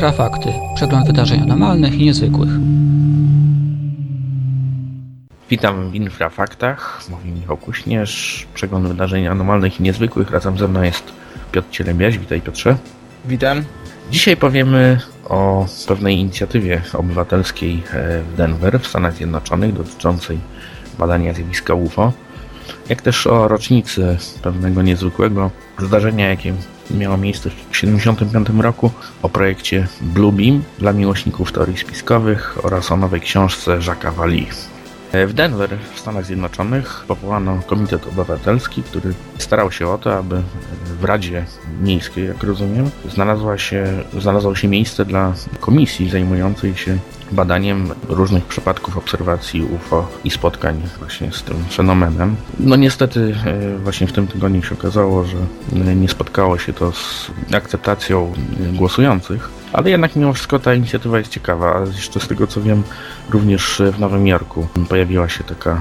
Infrafakty. Przegląd wydarzeń anormalnych i niezwykłych. Witam w Infrafaktach. Mówi Michał Kuśnierz. Przegląd wydarzeń anormalnych i niezwykłych. Razem ze mną jest Piotr Cielebiaś. Witaj Piotrze. Witam. Dzisiaj powiemy o pewnej inicjatywie obywatelskiej e, w Denver w Stanach Zjednoczonych dotyczącej badania zjawiska UFO, jak też o rocznicy pewnego niezwykłego zdarzenia, jakie miało miejsce w 1975 roku, o projekcie Bluebeam dla miłośników teorii spiskowych oraz o nowej książce Jacques'a Valli. W Denver w Stanach Zjednoczonych powołano Komitet Obywatelski, który starał się o to, aby w Radzie Miejskiej, jak rozumiem, się, znalazło się miejsce dla komisji zajmującej się badaniem różnych przypadków obserwacji UFO i spotkań właśnie z tym fenomenem. No niestety e, właśnie w tym tygodniu się okazało, że nie spotkało się to z akceptacją głosujących, ale jednak mimo wszystko ta inicjatywa jest ciekawa, a jeszcze z tego co wiem również w Nowym Jorku pojawiła się taka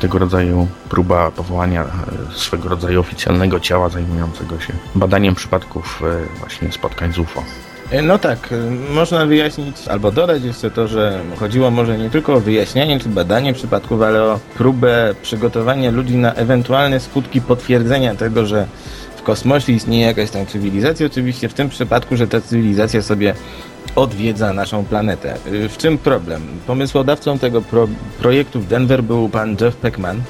tego rodzaju próba powołania e, swego rodzaju oficjalnego ciała zajmującego się badaniem przypadków e, właśnie spotkań z UFO. No tak, można wyjaśnić albo dodać jeszcze to, że chodziło może nie tylko o wyjaśnianie czy badanie przypadków, ale o próbę przygotowania ludzi na ewentualne skutki potwierdzenia tego, że w kosmosie istnieje jakaś tam cywilizacja. Oczywiście w tym przypadku, że ta cywilizacja sobie odwiedza naszą planetę. W czym problem? Pomysłodawcą tego pro projektu w Denver był pan Jeff Peckman.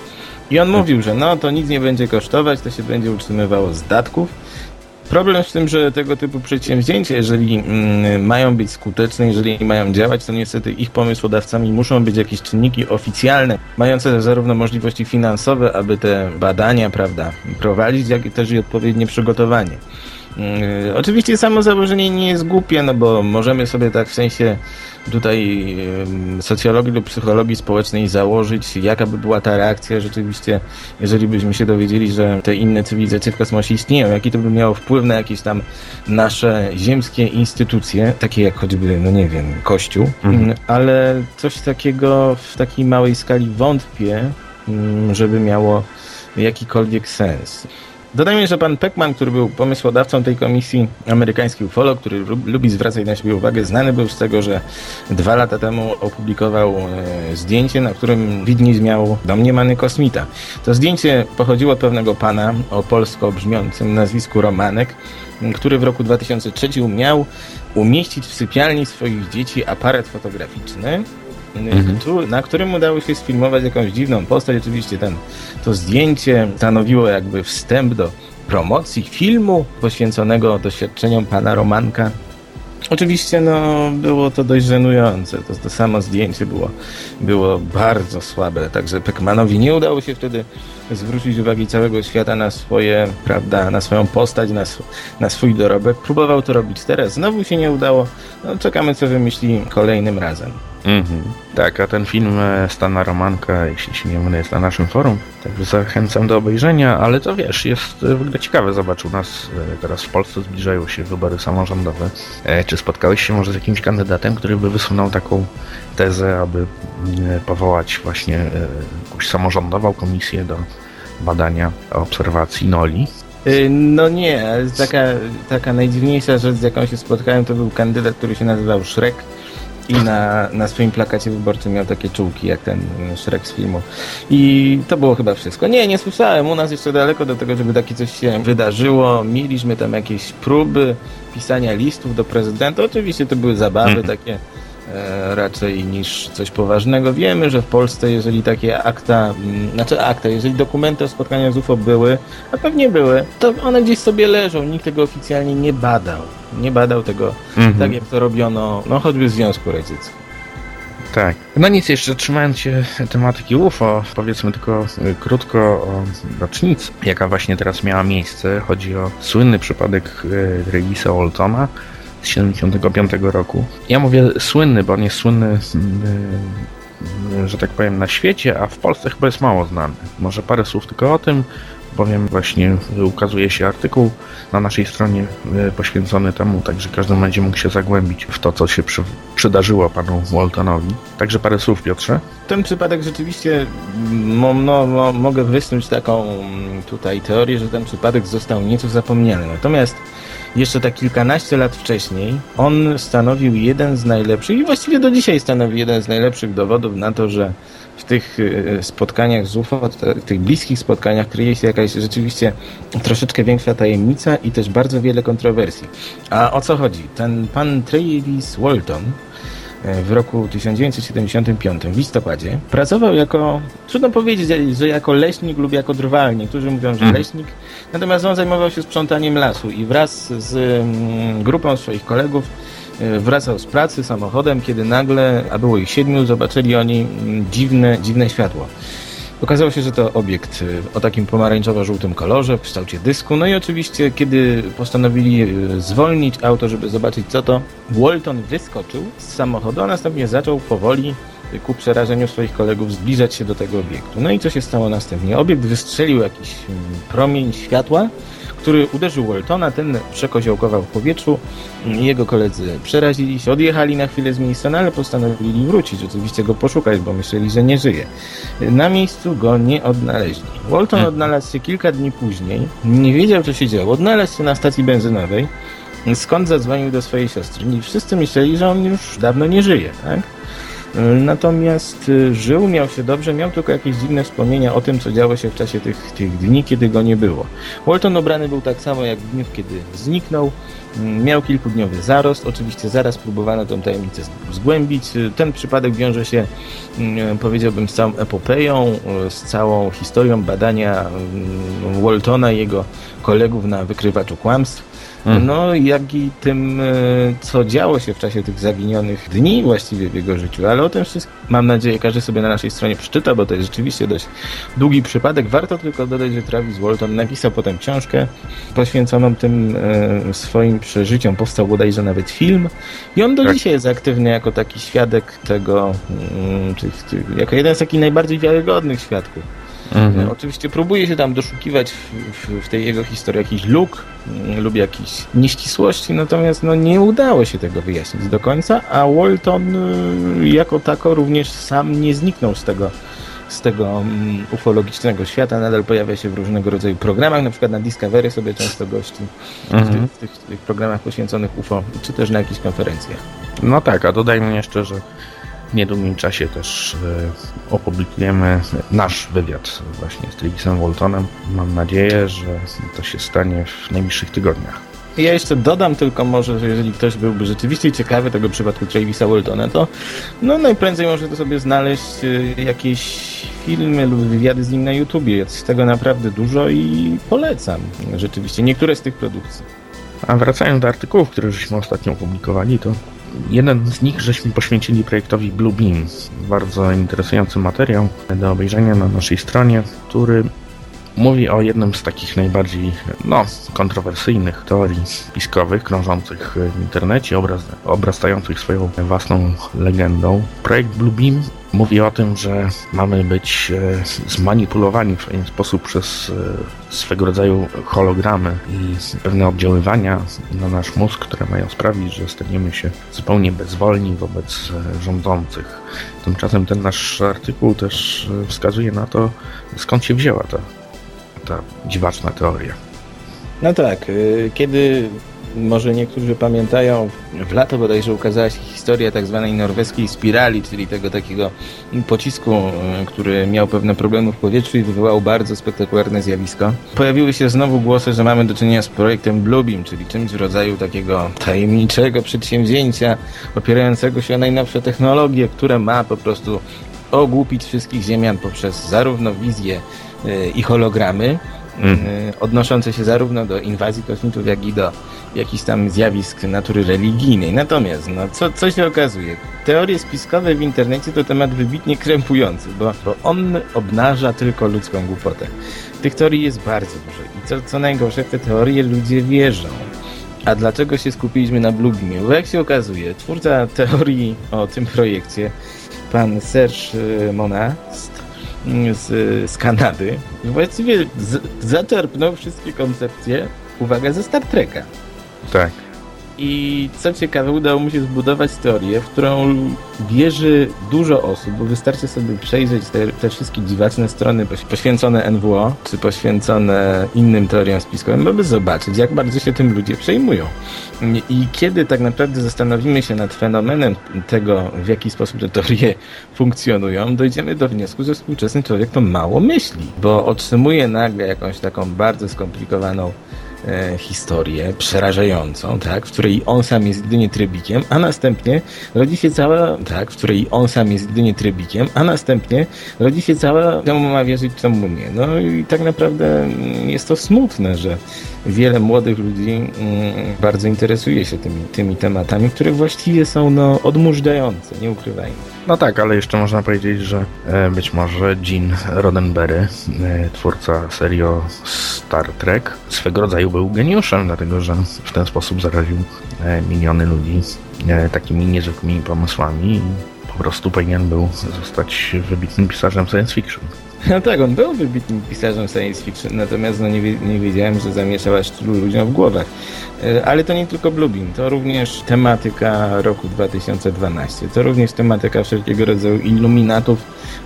I on mówił, że no to nic nie będzie kosztować, to się będzie utrzymywało z datków Problem w tym, że tego typu przedsięwzięcia, jeżeli mm, mają być skuteczne, jeżeli mają działać, to niestety ich pomysłodawcami muszą być jakieś czynniki oficjalne, mające zarówno możliwości finansowe, aby te badania, prawda, prowadzić, jak i też i odpowiednie przygotowanie. Yy, oczywiście samo założenie nie jest głupie, no bo możemy sobie tak w sensie tutaj socjologii lub psychologii społecznej założyć, jaka by była ta reakcja rzeczywiście, jeżeli byśmy się dowiedzieli, że te inne cywilizacje w kosmosie istnieją, jaki to by miało wpływ na jakieś tam nasze ziemskie instytucje, takie jak choćby, no nie wiem, Kościół, mhm. ale coś takiego w takiej małej skali wątpię, żeby miało jakikolwiek sens. Dodajmy, że pan Peckman, który był pomysłodawcą tej komisji, amerykański ufolog, który lubi zwracać na siebie uwagę, znany był z tego, że dwa lata temu opublikował e, zdjęcie, na którym widnić miał domniemany kosmita. To zdjęcie pochodziło od pewnego pana o polsko brzmiącym nazwisku Romanek, który w roku 2003 miał umieścić w sypialni swoich dzieci aparat fotograficzny, mhm. na którym udało się sfilmować jakąś dziwną postać. Oczywiście ten, to zdjęcie stanowiło jakby wstęp do promocji filmu poświęconego doświadczeniom pana Romanka. Oczywiście no, było to dość żenujące. To, to samo zdjęcie było, było bardzo słabe, także Peckmanowi nie udało się wtedy zwrócić uwagi całego świata na swoje, prawda, na swoją postać, na, sw na swój dorobek. Próbował to robić teraz, znowu się nie udało. No, czekamy, co wymyśli kolejnym razem. Mhm. Tak, a ten film e, Stana Romanka, jeśli się nie mylę, jest na naszym forum. Także zachęcam do obejrzenia, ale to wiesz, jest e, w ogóle ciekawe. Zobacz, u nas e, teraz w Polsce zbliżają się wybory samorządowe. Czy spotkałeś się może z jakimś kandydatem, który by wysunął taką tezę, aby powołać właśnie jakąś samorządową komisję do badania obserwacji Noli? No nie, taka, taka najdziwniejsza rzecz, z jaką się spotkałem, to był kandydat, który się nazywał Shrek i na, na swoim plakacie wyborczym miał takie czułki, jak ten Shrek z filmu. I to było chyba wszystko. Nie, nie słyszałem. U nas jeszcze daleko do tego, żeby takie coś się wydarzyło. Mieliśmy tam jakieś próby pisania listów do prezydenta. Oczywiście to były zabawy mhm. takie raczej niż coś poważnego. Wiemy, że w Polsce, jeżeli takie akta, mm, znaczy akta, jeżeli dokumenty o spotkaniach z UFO były, a pewnie były, to one gdzieś sobie leżą, nikt tego oficjalnie nie badał. Nie badał tego mhm. tak, jak to robiono, no choćby w Związku Radzieckim. Tak. No nic, jeszcze trzymając się tematyki UFO, powiedzmy tylko y, krótko o rocznicy, jaka właśnie teraz miała miejsce. Chodzi o słynny przypadek y, Regisa Oltona, 75 roku. Ja mówię słynny, bo on jest słynny, że tak powiem, na świecie, a w Polsce chyba jest mało znany. Może parę słów tylko o tym, bowiem właśnie ukazuje się artykuł na naszej stronie e, poświęcony temu, także każdy będzie mógł się zagłębić w to, co się przy, przydarzyło panu Waltonowi. Także parę słów, Piotrze. Ten przypadek rzeczywiście, no, no, mogę wysnuć taką mm, tutaj teorię, że ten przypadek został nieco zapomniany. Natomiast jeszcze tak kilkanaście lat wcześniej, on stanowił jeden z najlepszych i właściwie do dzisiaj stanowi jeden z najlepszych dowodów na to, że w tych e, spotkaniach z UFO, w tych bliskich spotkaniach kryje się jakaś rzeczywiście troszeczkę większa tajemnica i też bardzo wiele kontrowersji. A o co chodzi? Ten pan Travis Walton, w roku 1975, w listopadzie, pracował jako, trudno powiedzieć, że jako leśnik lub jako drwal. Niektórzy mówią, że Mhm. leśnik. Natomiast on zajmował się sprzątaniem lasu i wraz z mm, grupą swoich kolegów e, wracał z pracy samochodem, kiedy nagle, a było ich siedmiu, zobaczyli oni mm, dziwne, dziwne światło. Okazało się, że to obiekt y, o takim pomarańczowo-żółtym kolorze w kształcie dysku. No i oczywiście, kiedy postanowili y, zwolnić auto, żeby zobaczyć co to, Walton wyskoczył z samochodu, a następnie zaczął powoli y, ku przerażeniu swoich kolegów zbliżać się do tego obiektu. No i co się stało następnie? Obiekt wystrzelił jakiś mm, promień światła, który uderzył Waltona, ten przekoziołkował w powietrzu. Jego koledzy przerazili się, odjechali na chwilę z miejsca, no ale postanowili wrócić, oczywiście go poszukać, bo myśleli, że nie żyje. Na miejscu go nie odnaleźli. Walton Hmm. odnalazł się kilka dni później, nie wiedział co się działo, odnalazł się na stacji benzynowej, skąd zadzwonił do swojej siostry. I wszyscy myśleli, że on już dawno nie żyje, tak? Natomiast y, żył, miał się dobrze, miał tylko jakieś dziwne wspomnienia o tym, co działo się w czasie tych, tych dni, kiedy go nie było. Walton ubrany był tak samo jak w dniu, kiedy zniknął. Mm, Miał kilkudniowy zarost. Oczywiście zaraz próbowano tę tajemnicę zgłębić. Y, Ten przypadek wiąże się, mm, powiedziałbym, z całą epopeją, y, z całą historią badania mm, Waltona i jego kolegów na wykrywaczu kłamstw. Mhm. No, jak i tym, e, co działo się w czasie tych zaginionych dni właściwie w jego życiu. Ale o tym wszystkim, mam nadzieję, każdy sobie na naszej stronie przeczyta, bo to jest rzeczywiście dość długi przypadek. Warto tylko dodać, że Travis Walton napisał potem książkę poświęconą tym e, swoim przeżyciom. Powstał bodajże nawet film i on do Tak. dzisiaj jest aktywny jako taki świadek tego, mm, tych, tych, jako jeden z takich najbardziej wiarygodnych świadków. Mhm. E, Oczywiście próbuje się tam doszukiwać w, w, w tej jego historii jakichś luk mm, lub jakichś nieścisłości, natomiast no, nie udało się tego wyjaśnić do końca, a Walton y, jako tako również sam nie zniknął z tego, z tego mm, ufologicznego świata, nadal pojawia się w różnego rodzaju programach, na przykład na Discovery sobie często gości w, Mhm. tych, w, tych, w tych programach poświęconych UFO, czy też na jakichś konferencjach. No tak, a dodajmy jeszcze, że niedługim czasie też e, opublikujemy nasz wywiad właśnie z Travisem Waltonem. Mam nadzieję, że to się stanie w najbliższych tygodniach. Ja jeszcze dodam tylko może, że jeżeli ktoś byłby rzeczywiście ciekawy tego przypadku Travisa Waltona, to no najprędzej może to sobie znaleźć y, jakieś filmy lub wywiady z nim na YouTubie. Jest tego naprawdę dużo i polecam rzeczywiście niektóre z tych produkcji. A wracając do artykułów, które żeśmy ostatnio opublikowali, to jeden z nich żeśmy poświęcili projektowi Blue Beam. Bardzo interesujący materiał do obejrzenia na naszej stronie, który mówi o jednym z takich najbardziej no, kontrowersyjnych teorii spiskowych krążących w internecie, obraz, obrastających swoją własną legendą. Projekt Blue Beam mówi o tym, że mamy być e, zmanipulowani w pewien sposób przez e, swego rodzaju hologramy i pewne oddziaływania na nasz mózg, które mają sprawić, że staniemy się zupełnie bezwolni wobec e, rządzących. Tymczasem ten nasz artykuł też wskazuje na to, skąd się wzięła ta, ta dziwaczna teoria. No tak, y, kiedy może niektórzy pamiętają, w lato bodajże ukazała się historia tak zwanej norweskiej spirali, czyli tego takiego pocisku, y, który miał pewne problemy w powietrzu i wywołał bardzo spektakularne zjawisko. Pojawiły się znowu głosy, że mamy do czynienia z projektem Bluebeam, czyli czymś w rodzaju takiego tajemniczego przedsięwzięcia opierającego się o najnowsze technologie, które ma po prostu ogłupić wszystkich ziemian poprzez zarówno wizję i hologramy, Mhm. y, odnoszące się zarówno do inwazji kosmitów, jak i do jakichś tam zjawisk natury religijnej. Natomiast, no, co, co się okazuje? Teorie spiskowe w internecie to temat wybitnie krępujący, bo, bo on obnaża tylko ludzką głupotę. Tych teorii jest bardzo dużo i co, co najgorsze, w te teorie ludzie wierzą. A dlaczego się skupiliśmy na Bluebeamie? Bo jak się okazuje, twórca teorii o tym projekcie, pan Serge y, Monast, z, z Kanady, właściwie z, zaczerpnął wszystkie koncepcje, uwaga, ze Star Treka. Tak. I co ciekawe, udało mu się zbudować teorię, w którą wierzy dużo osób, bo wystarczy sobie przejrzeć te, te wszystkie dziwaczne strony poświęcone NWO, czy poświęcone innym teoriom spiskowym, aby zobaczyć, jak bardzo się tym ludzie przejmują. I kiedy tak naprawdę zastanowimy się nad fenomenem tego, w jaki sposób te teorie funkcjonują, dojdziemy do wniosku, że współczesny człowiek to mało myśli, bo otrzymuje nagle jakąś taką bardzo skomplikowaną historię przerażającą, tak, w której on sam jest jedynie trybikiem, a następnie rodzi się cała, tak, w której on sam jest jedynie trybikiem, a następnie rodzi się cała, czemu ma wierzyć, czemu nie. No i tak naprawdę mm, jest to smutne, że wiele młodych ludzi mm, bardzo interesuje się tymi, tymi tematami, które właściwie są no, odmurzające, nie ukrywajmy. No tak, ale jeszcze można powiedzieć, że e, być może Gene Roddenberry, e, twórca serii Star Trek, swego rodzaju był geniuszem, dlatego że w ten sposób zaraził e, miliony ludzi takimi niezwykłymi pomysłami i po prostu powinien był zostać wybitnym pisarzem science fiction. No tak, on był wybitnym pisarzem science fiction, natomiast no nie, nie wiedziałem, że zamieszał aż tylu ludziom w głowach. E, ale to nie tylko Bluebeam, to również tematyka roku 2012, to również tematyka wszelkiego rodzaju iluminatów,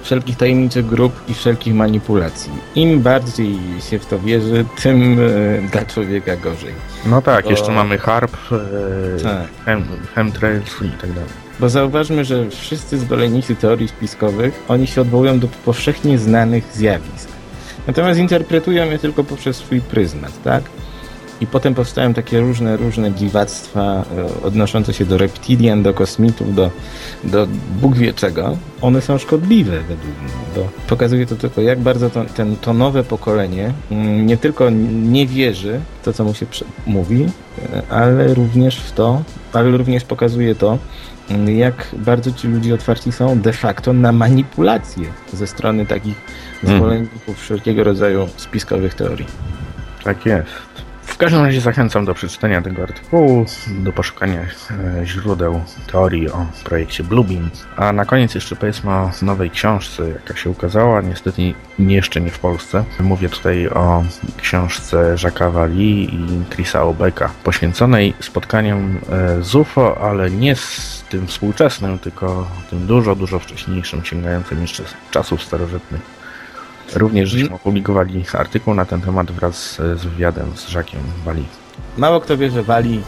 wszelkich tajemniczych grup i wszelkich manipulacji. Im bardziej się w to wierzy, tym e, dla człowieka gorzej. No tak, Bo... jeszcze mamy harp, e, tak. chemtrails i tak dalej. Bo zauważmy, że wszyscy zwolennicy teorii spiskowych, oni się odwołują do powszechnie znanych zjawisk. Natomiast interpretują je tylko poprzez swój pryzmat, tak? I potem powstają takie różne, różne dziwactwa e, odnoszące się do reptilian, do kosmitów, do, do Bóg wie czego. One są szkodliwe według mnie, bo pokazuje to tylko, jak bardzo to, ten, to nowe pokolenie mm, nie tylko nie wierzy w to, co mu się mówi, e, ale również w to, ale również pokazuje to, jak bardzo ci ludzie otwarci są de facto na manipulacje ze strony takich mhm. zwolenników wszelkiego rodzaju spiskowych teorii. Tak jest. W każdym razie zachęcam do przeczytania tego artykułu, do poszukania e, źródeł teorii o projekcie Bluebeam. A na koniec jeszcze powiedzmy o nowej książce, jaka się ukazała, niestety nie, jeszcze nie w Polsce. Mówię tutaj o książce Jacques'a Valli i Chrisa Obeka, poświęconej spotkaniom e, z UFO, ale nie z tym współczesnym, tylko tym dużo, dużo wcześniejszym, sięgającym jeszcze czasów starożytnych. Również żeśmy opublikowali artykuł na ten temat wraz z wywiadem z Jacques'em Wali. Mało kto wie, że Wali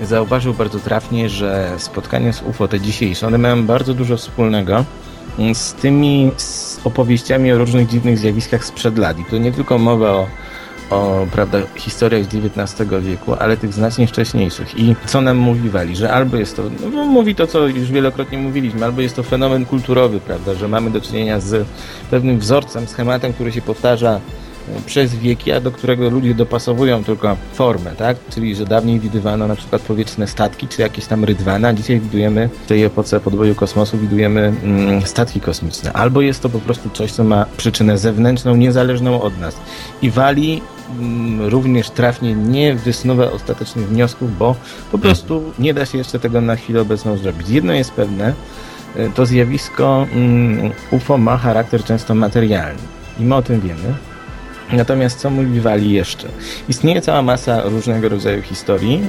zauważył bardzo trafnie, że spotkania z UFO, te dzisiejsze, one mają bardzo dużo wspólnego z tymi opowieściami o różnych dziwnych zjawiskach sprzed lat. I tu nie tylko mowa o o prawda, historiach XIX wieku, ale tych znacznie wcześniejszych. I co nam mówiwali, że albo jest to, no, mówi to, co już wielokrotnie mówiliśmy, albo jest to fenomen kulturowy, prawda, że mamy do czynienia z pewnym wzorcem, schematem, który się powtarza przez wieki, a do którego ludzie dopasowują tylko formę, tak? Czyli, że dawniej widywano na przykład powietrzne statki, czy jakieś tam rydwana, a dzisiaj widujemy w tej epoce podboju kosmosu widujemy mm, statki kosmiczne. Albo jest to po prostu coś, co ma przyczynę zewnętrzną, niezależną od nas. I wali Mm, również trafnie nie wysnuwa ostatecznych wniosków, bo po prostu nie da się jeszcze tego na chwilę obecną zrobić. Jedno jest pewne, e, to zjawisko mm, UFO ma charakter często materialny i my o tym wiemy. Natomiast co mówiwali jeszcze? Istnieje cała masa różnego rodzaju historii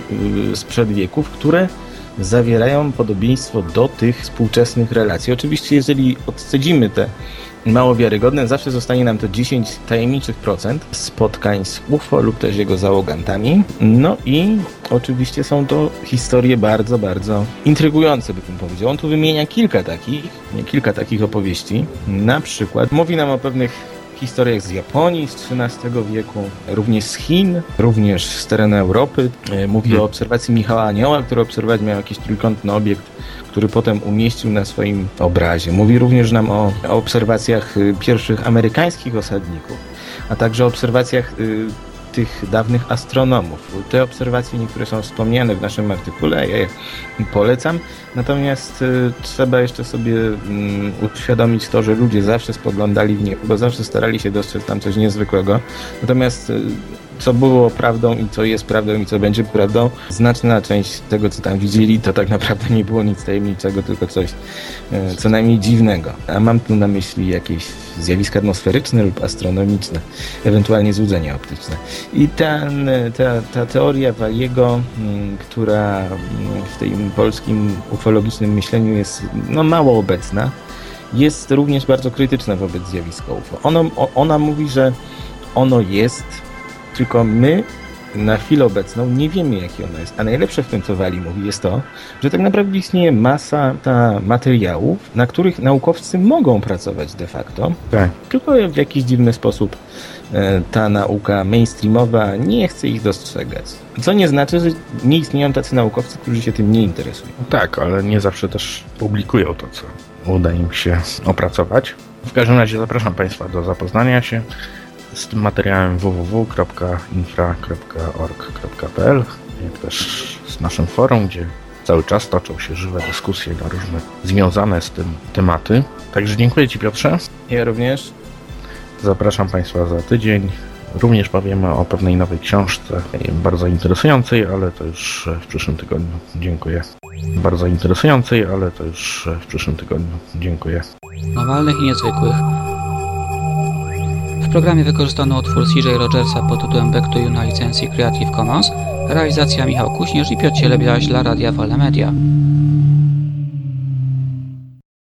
y, sprzed wieków, które zawierają podobieństwo do tych współczesnych relacji. Oczywiście, jeżeli odcedzimy te mało wiarygodne, zawsze zostanie nam to 10 tajemniczych procent spotkań z UFO lub też jego załogantami. No i oczywiście są to historie bardzo, bardzo intrygujące, bym powiedział. On tu wymienia kilka takich, kilka takich opowieści. Na przykład mówi nam o pewnych historiach z Japonii z XIII wieku, również z Chin, również z terenu Europy. E, mówi hmm. o obserwacji Michała Anioła, który obserwować miał jakiś trójkątny obiekt który potem umieścił na swoim obrazie. Mówi również nam o, o obserwacjach y, pierwszych amerykańskich osadników, a także obserwacjach y, tych dawnych astronomów. Te obserwacje niektóre są wspomniane w naszym artykule, ja je polecam. Natomiast y, trzeba jeszcze sobie y, uświadomić to, że ludzie zawsze spoglądali w niebo, bo zawsze starali się dostrzec tam coś niezwykłego. Natomiast y, co było prawdą i co jest prawdą i co będzie prawdą. Znaczna część tego, co tam widzieli, to tak naprawdę nie było nic tajemniczego, tylko coś e, co najmniej dziwnego. A mam tu na myśli jakieś zjawiska atmosferyczne lub astronomiczne, ewentualnie złudzenia optyczne. I ten, ta, ta teoria Waliego, mm, która mm, w tym polskim ufologicznym myśleniu jest no, mało obecna, jest również bardzo krytyczna wobec zjawiska UFO. Ono, ona mówi, że ono jest, tylko my na chwilę obecną nie wiemy, jakie ono jest. A najlepsze w tym, co Wali mówi, jest to, że tak naprawdę istnieje masa ta materiałów, na których naukowcy mogą pracować de facto, Tak. tylko w jakiś dziwny sposób e, ta nauka mainstreamowa nie chce ich dostrzegać. Co nie znaczy, że nie istnieją tacy naukowcy, którzy się tym nie interesują. Tak, ale nie zawsze też publikują to, co uda im się opracować. W każdym razie zapraszam Państwa do zapoznania się z tym materiałem www.infra.org.pl jak też z naszym forum, gdzie cały czas toczą się żywe dyskusje na różne związane z tym tematy. Także dziękuję Ci Piotrze. Ja również. Zapraszam Państwa za tydzień. Również powiemy o pewnej nowej książce, bardzo interesującej, ale to już w przyszłym tygodniu. Dziękuję. Bardzo interesującej, ale to już w przyszłym tygodniu. Dziękuję. Normalnych i niezwykłych. Programie wykorzystano utwór CJ Rogersa pod tytułem Back to You na licencji Creative Commons, realizacja Michał Kuśnierz i Piotr Cielebiaś dla Radia Wolne Media.